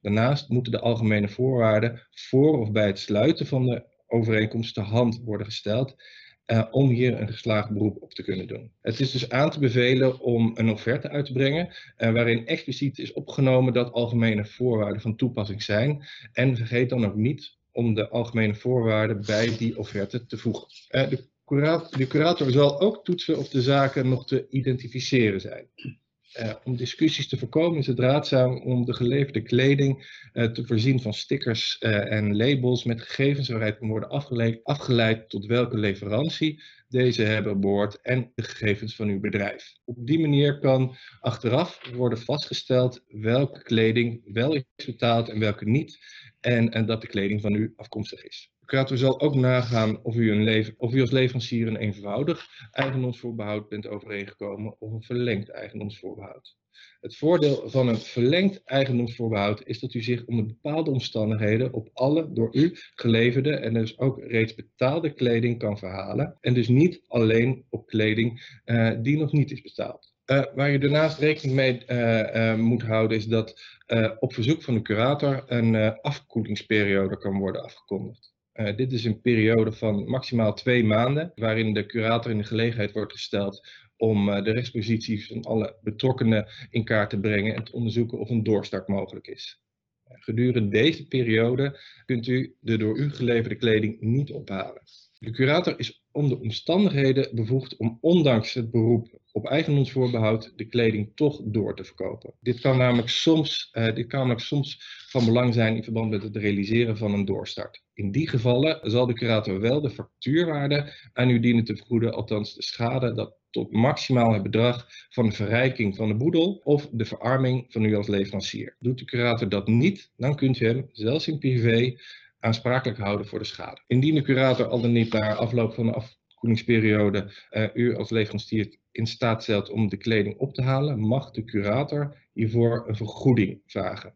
Daarnaast moeten de algemene voorwaarden voor of bij het sluiten van de overeenkomst te hand worden gesteld uh, om hier een geslaagd beroep op te kunnen doen. Het is dus aan te bevelen om een offerte uit te brengen uh, waarin expliciet is opgenomen dat algemene voorwaarden van toepassing zijn en vergeet dan ook niet om de algemene voorwaarden bij die offerte te voegen. Uh, de de curator zal ook toetsen of de zaken nog te identificeren zijn. Uh, om discussies te voorkomen is het raadzaam om de geleverde kleding uh, te voorzien van stickers uh, en labels met gegevens waaruit kan worden afgeleid, afgeleid tot welke leverantie deze hebben behoord en de gegevens van uw bedrijf. Op die manier kan achteraf worden vastgesteld welke kleding wel is betaald en welke niet en, en dat de kleding van u afkomstig is. Curator zal ook nagaan of u, een of als leverancier een eenvoudig eigendomsvoorbehoud bent overeengekomen of een verlengd eigendomsvoorbehoud. Het voordeel van een verlengd eigendomsvoorbehoud is dat u zich onder bepaalde omstandigheden op alle door u geleverde en dus ook reeds betaalde kleding kan verhalen en dus niet alleen op kleding uh, die nog niet is betaald. Uh, waar je daarnaast rekening mee uh, moet houden is dat op verzoek van de curator een afkoelingsperiode kan worden afgekondigd. Dit is een periode van maximaal twee maanden, waarin de curator in de gelegenheid wordt gesteld om de rechtsposities van alle betrokkenen in kaart te brengen en te onderzoeken of een doorstart mogelijk is. Gedurende deze periode kunt u de door u geleverde kleding niet ophalen. De curator is onder omstandigheden bevoegd om ondanks het beroep op eigendomsvoorbehoud de kleding toch door te verkopen. Dit kan namelijk soms, dit kan namelijk soms van belang zijn in verband met het realiseren van een doorstart. In die gevallen zal de curator wel de factuurwaarde aan u dienen te vergoeden, althans de schade dat tot maximaal het bedrag van de verrijking van de boedel of de verarming van u als leverancier. Doet de curator dat niet, dan kunt u hem, zelfs in privé, aansprakelijk houden voor de schade. Indien de curator al dan niet na afloop van de afkoelingsperiode uh, u als leverancier in staat stelt om de kleding op te halen, mag de curator hiervoor een vergoeding vragen.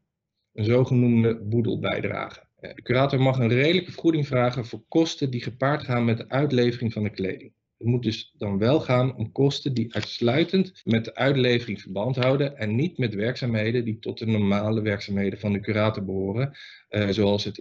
Een zogenoemde boedelbijdrage. De curator mag een redelijke vergoeding vragen voor kosten die gepaard gaan met de uitlevering van de kleding. Het moet dus dan wel gaan om kosten die uitsluitend met de uitlevering verband houden en niet met werkzaamheden die tot de normale werkzaamheden van de curator behoren, uh, zoals het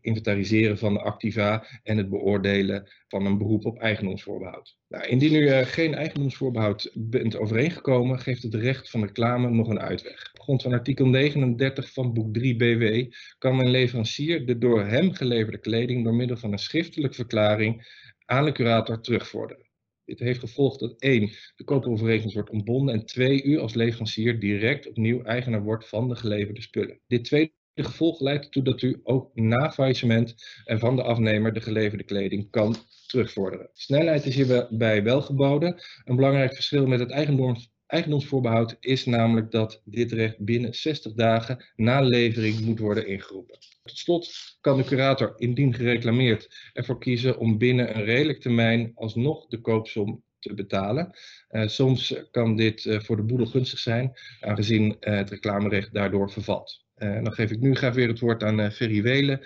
inventariseren van de activa en het beoordelen van een beroep op eigendomsvoorbehoud. Nou, indien u uh, geen eigendomsvoorbehoud bent overeengekomen, geeft het recht van reclame nog een uitweg. Op grond van artikel 39 van boek 3 BW kan een leverancier de door hem geleverde kleding door middel van een schriftelijke verklaring aan de curator terugvorderen. Dit heeft gevolgd dat 1. de koopovereenkomst wordt ontbonden en 2. u als leverancier direct opnieuw eigenaar wordt van de geleverde spullen. Dit tweede gevolg leidt ertoe dat u ook na faillissement van de afnemer de geleverde kleding kan terugvorderen. Snelheid is hierbij wel geboden. Een belangrijk verschil met het eigendoms eigendomsvoorbehoud is namelijk dat dit recht binnen 60 dagen na levering moet worden ingeroepen. Tot slot kan de curator, indien gereclameerd, ervoor kiezen om binnen een redelijk termijn alsnog de koopsom te betalen. Uh, soms kan dit uh, voor de boedel gunstig zijn, aangezien uh, het reclamerecht daardoor vervalt. dan geef ik nu graag weer het woord aan Ferry Welen,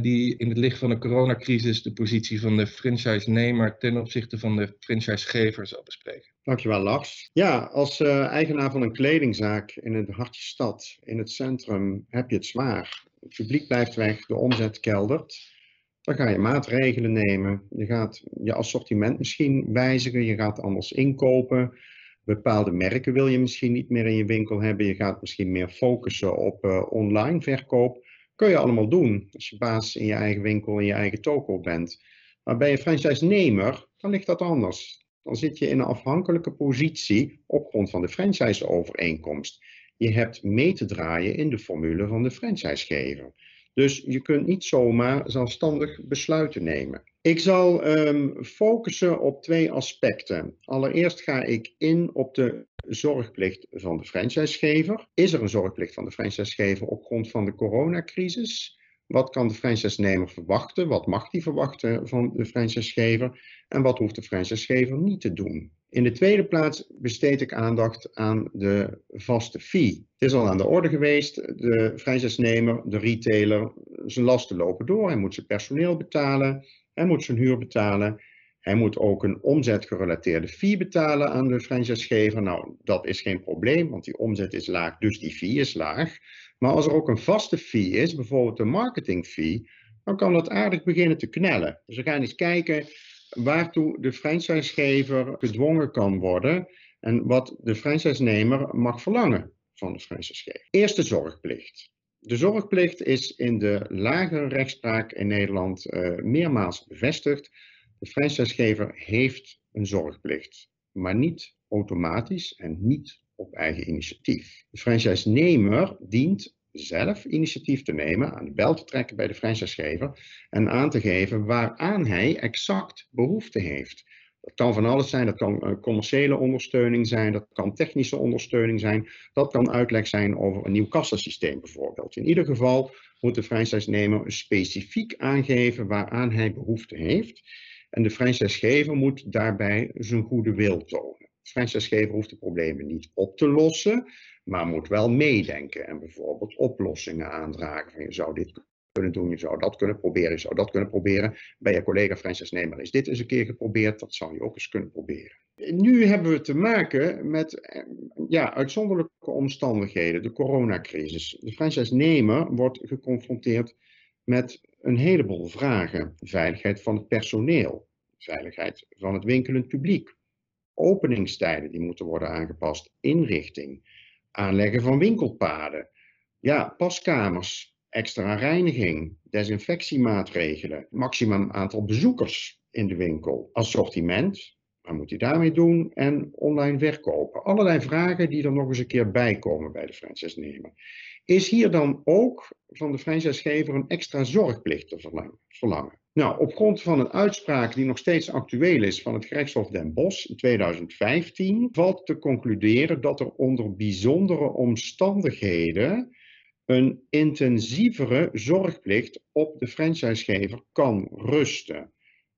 die in het licht van de coronacrisis de positie van de franchise-nemer ten opzichte van de franchisegever zal bespreken. Dankjewel Lars. Ja, als uh, eigenaar van een kledingzaak in het hartje stad, in het centrum, heb je het zwaar. Het publiek blijft weg, de omzet keldert. Dan ga je maatregelen nemen. Je gaat je assortiment misschien wijzigen, je gaat anders inkopen. Bepaalde merken wil je misschien niet meer in je winkel hebben. Je gaat misschien meer focussen op uh, online verkoop. Kun je allemaal doen als je baas in je eigen winkel, in je eigen toko bent. Maar bij een franchise-nemer, dan ligt dat anders. Dan zit je in een afhankelijke positie op grond van de franchise-overeenkomst. Je hebt mee te draaien in de formule van de franchisegever. Dus je kunt niet zomaar zelfstandig besluiten nemen. Ik zal um, focussen op twee aspecten. Allereerst ga ik in op de zorgplicht van de franchisegever. Is er een zorgplicht van de franchisegever op grond van de coronacrisis? Wat kan de franchisenemer verwachten? Wat mag hij verwachten van de franchisegever? En wat hoeft de franchisegever niet te doen? In de tweede plaats besteed ik aandacht aan de vaste fee. Het is al aan de orde geweest. De franchisenemer, de retailer, zijn lasten lopen door. Hij moet zijn personeel betalen. Hij moet zijn huur betalen. Hij moet ook een omzetgerelateerde fee betalen aan de franchisegever. Nou, dat is geen probleem, want die omzet is laag, dus die fee is laag. Maar als er ook een vaste fee is, bijvoorbeeld een marketing fee, dan kan dat aardig beginnen te knellen. Dus we gaan eens kijken waartoe de franchisegever gedwongen kan worden en wat de franchisenemer mag verlangen van de franchisegever. Eerste zorgplicht. De zorgplicht is in de lagere rechtspraak in Nederland uh, meermaals bevestigd. De franchisegever heeft een zorgplicht, maar niet automatisch en niet op eigen initiatief. De franchise-nemer dient zelf initiatief te nemen, aan de bel te trekken bij de franchisegever en aan te geven waaraan hij exact behoefte heeft. Dat kan van alles zijn, dat kan eh, commerciële ondersteuning zijn, dat kan technische ondersteuning zijn, dat kan uitleg zijn over een nieuw kassasysteem bijvoorbeeld. In ieder geval moet de franchise-nemer specifiek aangeven waaraan hij behoefte heeft en de franchisegever moet daarbij zijn goede wil tonen. De franchisegever hoeft de problemen niet op te lossen, maar moet wel meedenken en bijvoorbeeld oplossingen aandragen. Van je zou dit kunnen doen, je zou dat kunnen proberen, je zou dat kunnen proberen. Bij je collega franchise-nemer is dit eens een keer geprobeerd, dat zou je ook eens kunnen proberen. Nu hebben we te maken met eh, ja, uitzonderlijke omstandigheden, de coronacrisis. De franchise-nemer wordt geconfronteerd met een heleboel vragen. Veiligheid van het personeel, veiligheid van het winkelend publiek, openingstijden die moeten worden aangepast, inrichting, aanleggen van winkelpaden, ja, paskamers, extra reiniging, desinfectiemaatregelen, maximum aantal bezoekers in de winkel, assortiment, wat moet hij daarmee doen? En online verkopen. Allerlei vragen die er nog eens een keer bij komen bij de franchise-nemer. Is hier dan ook van de franchisegever een extra zorgplicht te verlangen? Nou, op grond van een uitspraak die nog steeds actueel is van het gerechtshof Den Bosch in 2015, valt te concluderen dat er onder bijzondere omstandigheden een intensievere zorgplicht op de franchisegever kan rusten.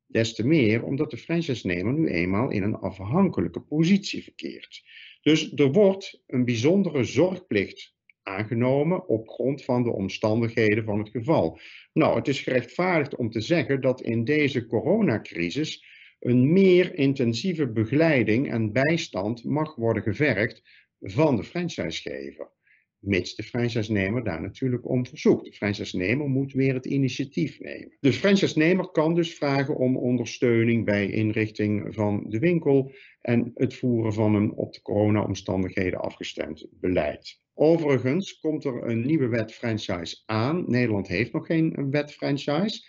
Des te meer omdat de franchisenemer nu eenmaal in een afhankelijke positie verkeert. Dus er wordt een bijzondere zorgplicht aangenomen op grond van de omstandigheden van het geval. Nou, het is gerechtvaardigd om te zeggen dat in deze coronacrisis een meer intensieve begeleiding en bijstand mag worden gevergd van de franchisegever. Mits de franchise-nemer daar natuurlijk om verzoekt. De franchise-nemer moet weer het initiatief nemen. De franchise-nemer kan dus vragen om ondersteuning bij inrichting van de winkel en het voeren van een op de corona-omstandigheden afgestemd beleid. Overigens komt er een nieuwe wet franchise aan. Nederland heeft nog geen wet franchise.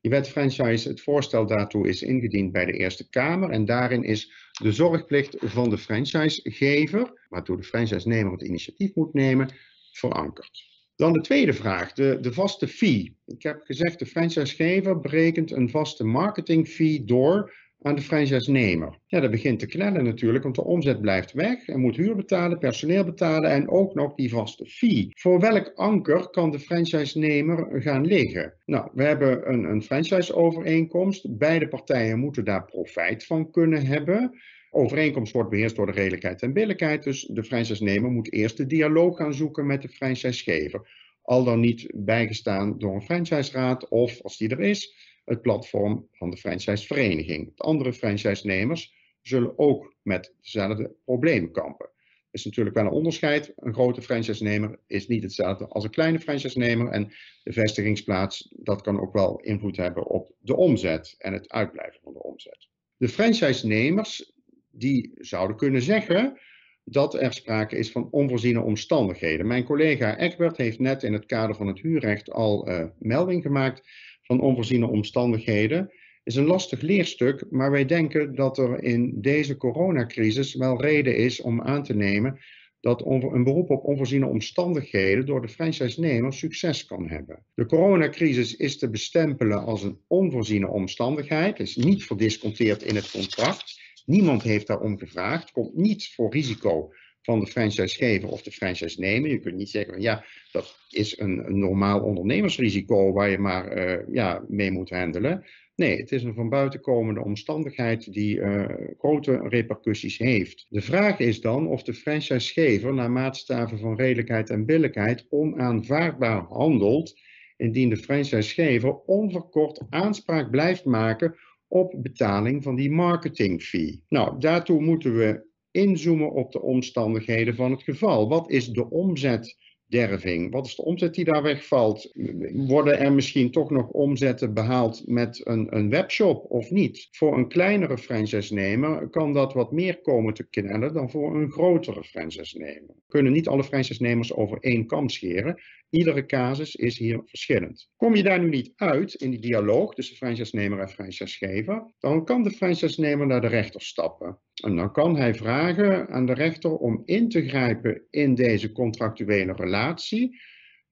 Die wet franchise, het voorstel daartoe is ingediend bij de Eerste Kamer. En daarin is de zorgplicht van de franchisegever, waartoe de franchise-nemer het initiatief moet nemen, verankerd. Dan de tweede vraag, de, de vaste fee. Ik heb gezegd, de franchisegever berekent een vaste marketing fee door aan de franchise-nemer. Ja, dat begint te knellen natuurlijk, want de omzet blijft weg. Er moet huur betalen, personeel betalen en ook nog die vaste fee. Voor welk anker kan de franchise-nemer gaan liggen? Nou, we hebben een, een franchise-overeenkomst. Beide partijen moeten daar profijt van kunnen hebben. Overeenkomst wordt beheerst door de redelijkheid en billijkheid, dus de franchise-nemer moet eerst de dialoog gaan zoeken met de franchise-gever. Al dan niet bijgestaan door een franchise-raad of, als die er is, het platform van de franchisevereniging. De andere franchisenemers zullen ook met dezelfde problemen kampen. Er is natuurlijk wel een onderscheid. Een grote franchisenemer is niet hetzelfde als een kleine franchisenemer. En de vestigingsplaats, dat kan ook wel invloed hebben op de omzet en het uitblijven van de omzet. De franchisenemers die zouden kunnen zeggen dat er sprake is van onvoorziene omstandigheden. Mijn collega Egbert heeft net in het kader van het huurrecht al uh, melding gemaakt van onvoorziene omstandigheden. Is een lastig leerstuk, maar wij denken dat er in deze coronacrisis wel reden is om aan te nemen dat een beroep op onvoorziene omstandigheden door de franchise-nemer succes kan hebben. De coronacrisis is te bestempelen als een onvoorziene omstandigheid, is niet verdisconteerd in het contract. Niemand heeft daarom gevraagd, komt niet voor risico van de franchisegever of de franchise-nemer. Je kunt niet zeggen, ja, dat is een, een normaal ondernemersrisico waar je maar uh, ja, mee moet handelen. Nee, het is een van buiten komende omstandigheid die uh, grote repercussies heeft. De vraag is dan of de franchisegever naar maatstaven van redelijkheid en billijkheid onaanvaardbaar handelt indien de franchisegever onverkort aanspraak blijft maken op betaling van die marketing fee. Nou, daartoe moeten we inzoomen op de omstandigheden van het geval. Wat is de omzet derving. Wat is de omzet die daar wegvalt? Worden er misschien toch nog omzetten behaald met een, een webshop of niet? Voor een kleinere franchise-nemer kan dat wat meer komen te knellen dan voor een grotere franchise-nemer. Kunnen niet alle franchise-nemers over één kam scheren. Iedere casus is hier verschillend. Kom je daar nu niet uit in die dialoog tussen franchise-nemer en franchisegever, dan kan de franchise-nemer naar de rechter stappen. En dan kan hij vragen aan de rechter om in te grijpen in deze contractuele relatie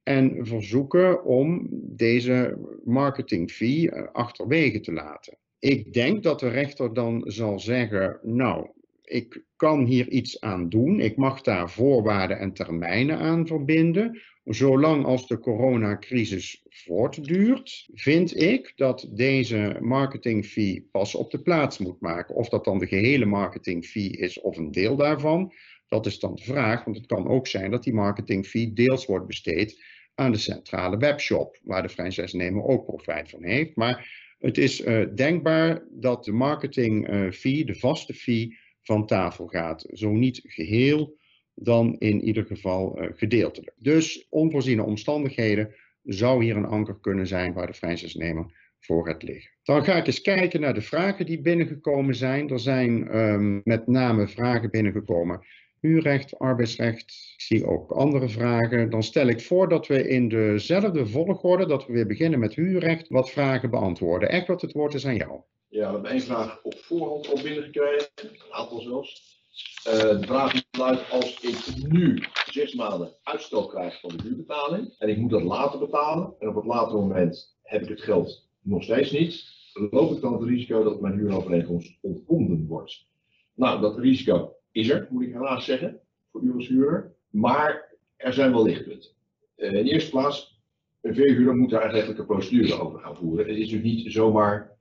en verzoeken om deze marketing fee eh, achterwege te laten. Ik denk dat de rechter dan zal zeggen, nou, ik kan hier iets aan doen. Ik mag daar voorwaarden en termijnen aan verbinden. Zolang als de coronacrisis voortduurt, vind ik dat deze marketing fee pas op de plaats moet maken. Of dat dan de gehele marketing fee is of een deel daarvan, dat is dan de vraag. Want het kan ook zijn dat die marketing fee deels wordt besteed aan de centrale webshop, waar de franchise-nemer ook profijt van heeft. Maar het is uh, denkbaar dat de marketing uh, de vaste fee, van tafel gaat. Zo niet geheel, dan in ieder geval uh, gedeeltelijk. Dus onvoorziene omstandigheden zou hier een anker kunnen zijn waar de franchise-nemer voor het liggen. Dan ga ik eens kijken naar de vragen die binnengekomen zijn. Er zijn um, met name vragen binnengekomen. Huurrecht, arbeidsrecht. Ik zie ook andere vragen. Dan stel ik voor dat we in dezelfde volgorde, dat we weer beginnen met huurrecht, wat vragen beantwoorden. Egbert, het woord is aan jou. Ja, we hebben één vraag op voorhand al binnengekregen, een aantal zelfs. De vraag luidt, als ik nu zes maanden uitstel krijg van de huurbetaling en ik moet dat later betalen en op het latere moment heb ik het geld nog steeds niet, loop ik dan het risico dat mijn huurovereenkomst ontbonden wordt? Nou, dat risico is er, moet ik helaas zeggen, voor u als huurder, maar er zijn wel lichtpunten. Uh, in de eerste plaats, een verhuurder moet daar een procedure over gaan voeren. Het is dus niet zomaar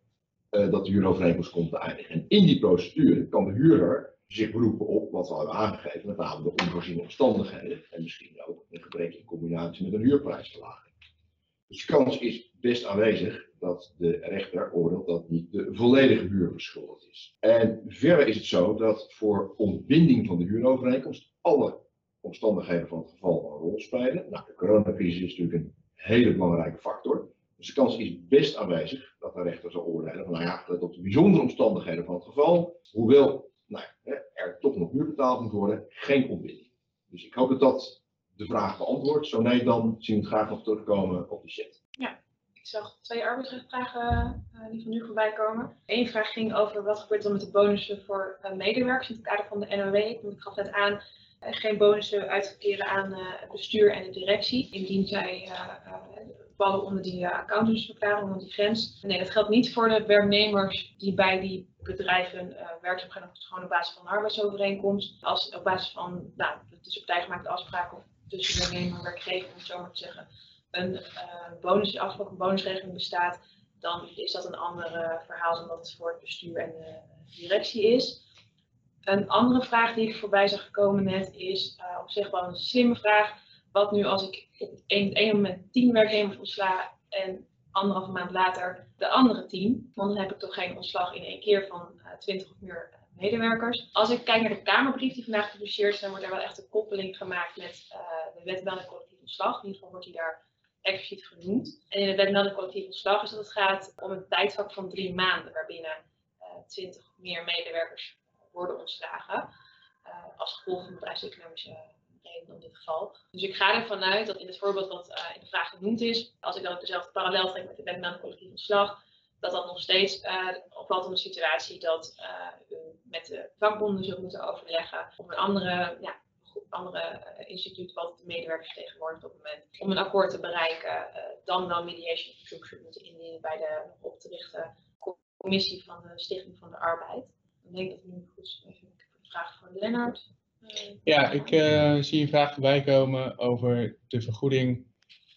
uh, dat de huurovereenkomst komt te eindigen. En in die procedure kan de huurder zich beroepen op wat we hebben aangegeven, met name de onvoorziene omstandigheden en misschien ook een gebrek in combinatie met een huurprijsverlaging. Dus de kans is best aanwezig dat de rechter oordeelt dat niet de volledige huur verschuldigd is. En verder is het zo dat voor ontbinding van de huurovereenkomst alle omstandigheden van het geval een rol spelen. Nou, de coronacrisis is natuurlijk een hele belangrijke factor. Dus de kans is best aanwezig dat de rechter zal oordelen van, nou ja, let op de bijzondere omstandigheden van het geval, hoewel nou, er toch nog huur betaald moet worden, geen ontbinding. Dus ik hoop dat dat de vraag beantwoordt. Zo nee, dan zien we het graag nog terugkomen op de chat. Ja, ik zag twee arbeidsrechtvragen uh, die van nu voorbij komen. Eén vraag ging over wat gebeurt er met de bonussen voor uh, medewerkers in het kader van de NOW. Ik gaf net aan, uh, geen bonussen uitkeren aan het bestuur en de directie, indien zij vallen onder die uh, accountantsverklaring, onder die grens. Nee, dat geldt niet voor de werknemers die bij die bedrijven uh, werkzaam zijn op, gewoon op basis van een arbeidsovereenkomst. Als op basis van, nou, tussen partijgemaakte afspraken of tussen werknemer en werkgever, om zo maar te zeggen, een uh, bonus, afspraak, een bonusregeling bestaat, dan is dat een ander verhaal dan dat het voor het bestuur en de directie is. Een andere vraag die ik voorbij zag komen net is op zich wel een slimme vraag wat nu als ik op het ene moment tien werknemers ontsla en anderhalve maand later de andere tien, want dan heb ik toch geen ontslag in één keer van uh, 20 of meer medewerkers. Als ik kijk naar de Kamerbrief die vandaag gepubliceerd is, dan wordt er wel echt een koppeling gemaakt met uh, de wet collectief ontslag. In ieder geval wordt die daar expliciet genoemd. En in de wet collectief ontslag is dat het gaat om een tijdvak van drie maanden, waarbinnen 20 of meer medewerkers worden ontslagen. als gevolg van bedrijfseconomische in geval. Dus ik ga ervan uit dat in het voorbeeld wat in de vraag genoemd is, als ik dan dezelfde parallel trek met de wet na collectief ontslag, dat dat nog steeds uh, opvalt om de situatie dat uh, u met de vakbonden zult moeten overleggen of een andere, ja, andere eh, instituut wat de medewerkers vertegenwoordigt op het moment om een akkoord te bereiken, dan wel mediation verzoek zult moeten indienen bij de nog op te commissie van de Stichting van de Arbeid. Ik denk dat nu goed even een vraag voor Lennart. Ja, ik zie een vraag voorbij komen over de vergoeding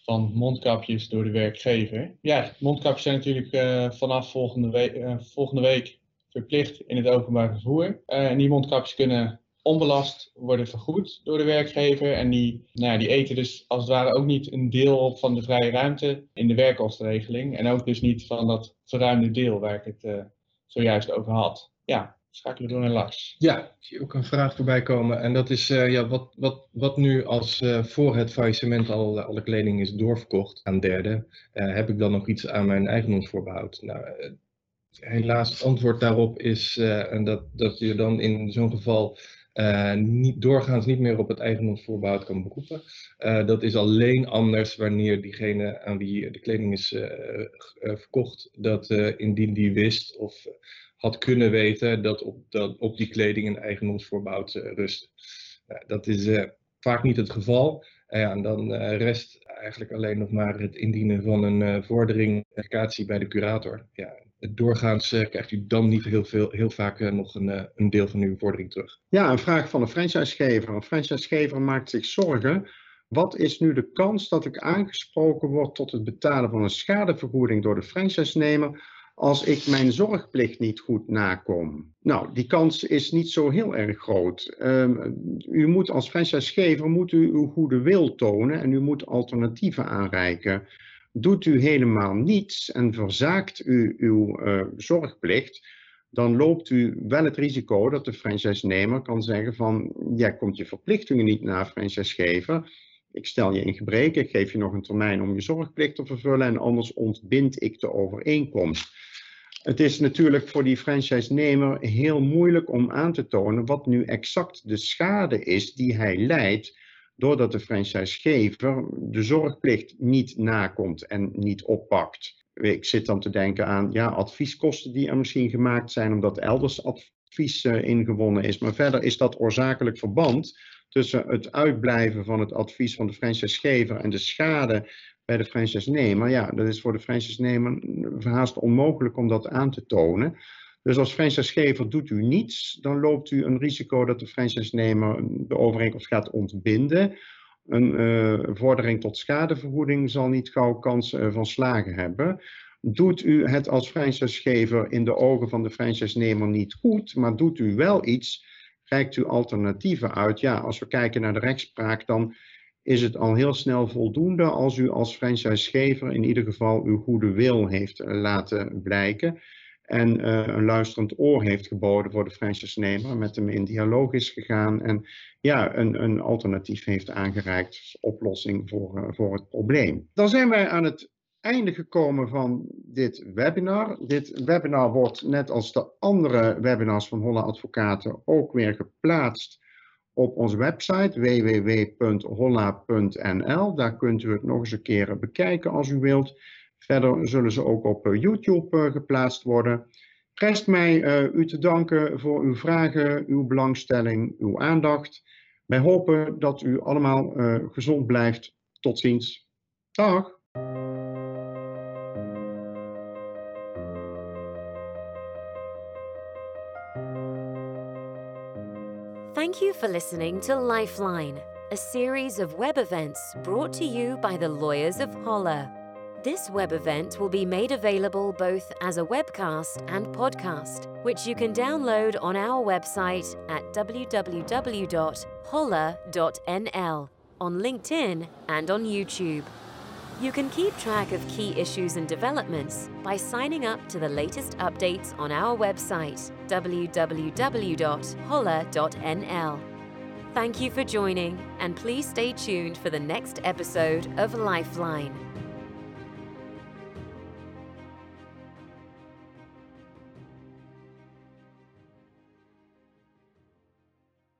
van mondkapjes door de werkgever. Ja, mondkapjes zijn natuurlijk uh, vanaf volgende week, uh, volgende week verplicht in het openbaar vervoer. En die mondkapjes kunnen onbelast worden vergoed door de werkgever. En die, nou ja, die eten dus als het ware ook niet een deel op van de vrije ruimte in de werkkostenregeling. En ook dus niet van dat verruimde deel waar ik het zojuist over had. Ja, schakelen door naar Lars. Ja, ik zie ook een vraag voorbij komen. En dat is uh, ja, wat, wat, wat nu als uh, voor het faillissement al alle kleding is doorverkocht aan derden, heb ik dan nog iets aan mijn eigendomsvoorbehoud? Nou, helaas het antwoord daarop is dat, dat je dan in zo'n geval niet, doorgaans niet meer op het eigendomsvoorbehoud kan beroepen. dat is alleen anders wanneer diegene aan wie de kleding is verkocht, dat indien die wist of had kunnen weten dat op, dat op die kleding een eigendomsvoorbehoud uh, rust. Dat is uh, vaak niet het geval. Ja, en dan rest eigenlijk alleen nog maar het indienen van een vordering verificatie bij de curator. Ja, doorgaans krijgt u dan niet heel, veel, heel vaak nog een, een deel van uw vordering terug. Ja, een vraag van een franchisegever. Een franchisegever maakt zich zorgen wat is nu de kans dat ik aangesproken word tot het betalen van een schadevergoeding door de franchise-nemer als ik mijn zorgplicht niet goed nakom? Nou, die kans is niet zo heel erg groot. Um, u moet als franchisegever moet u uw goede wil tonen en u moet alternatieven aanreiken. Doet u helemaal niets en verzaakt u uw uh, zorgplicht, dan loopt u wel het risico dat de franchise-nemer kan zeggen van, jij komt je verplichtingen niet na, franchisegever. Ik stel je in gebreken, ik geef je nog een termijn om je zorgplicht te vervullen en anders ontbind ik de overeenkomst. Het is natuurlijk voor die franchise-nemer heel moeilijk om aan te tonen wat nu exact de schade is die hij leidt doordat de franchisegever de zorgplicht niet nakomt en niet oppakt. Ik zit dan te denken aan ja, advieskosten die er misschien gemaakt zijn omdat elders advies uh, ingewonnen is. Maar verder is dat oorzakelijk verband tussen het uitblijven van het advies van de franchisegever en de schade bij de franchise-nemer. Ja, dat is voor de franchise-nemer verhaast onmogelijk om dat aan te tonen. Dus als franchisegever doet u niets, dan loopt u een risico dat de franchise-nemer de overeenkomst gaat ontbinden. Een uh, vordering tot schadevergoeding zal niet gauw kans uh, van slagen hebben. Doet u het als franchisegever in de ogen van de franchise-nemer niet goed, maar doet u wel iets, reikt u alternatieven uit. Ja, als we kijken naar de rechtspraak, dan is het al heel snel voldoende als u als franchisegever in ieder geval uw goede wil heeft laten blijken en uh, een luisterend oor heeft geboden voor de franchise-nemer, met hem in dialoog is gegaan en ja, een, een alternatief heeft aangereikt als oplossing voor, uh, voor het probleem. Dan zijn wij aan het einde gekomen van dit webinar. Dit webinar wordt net als de andere webinars van Holle Advocaten ook weer geplaatst op onze website www.holla.nl. Daar kunt u het nog eens een keer bekijken als u wilt. Verder zullen ze ook op eh, YouTube eh, geplaatst worden. Rest mij uh, u te danken voor uw vragen, uw belangstelling, uw aandacht. Wij hopen dat u allemaal gezond blijft. Tot ziens. Dag. For listening to Lifeline, a series of web events brought to you by the Lawyers of Holla. This web event will be made available both as a webcast and podcast, which you can download on our website at www.holla.nl, on LinkedIn, and on YouTube. You can keep track of key issues and developments by signing up to the latest updates on our website, www.holla.nl. Thank you for joining, and please stay tuned for the next episode of Lifeline.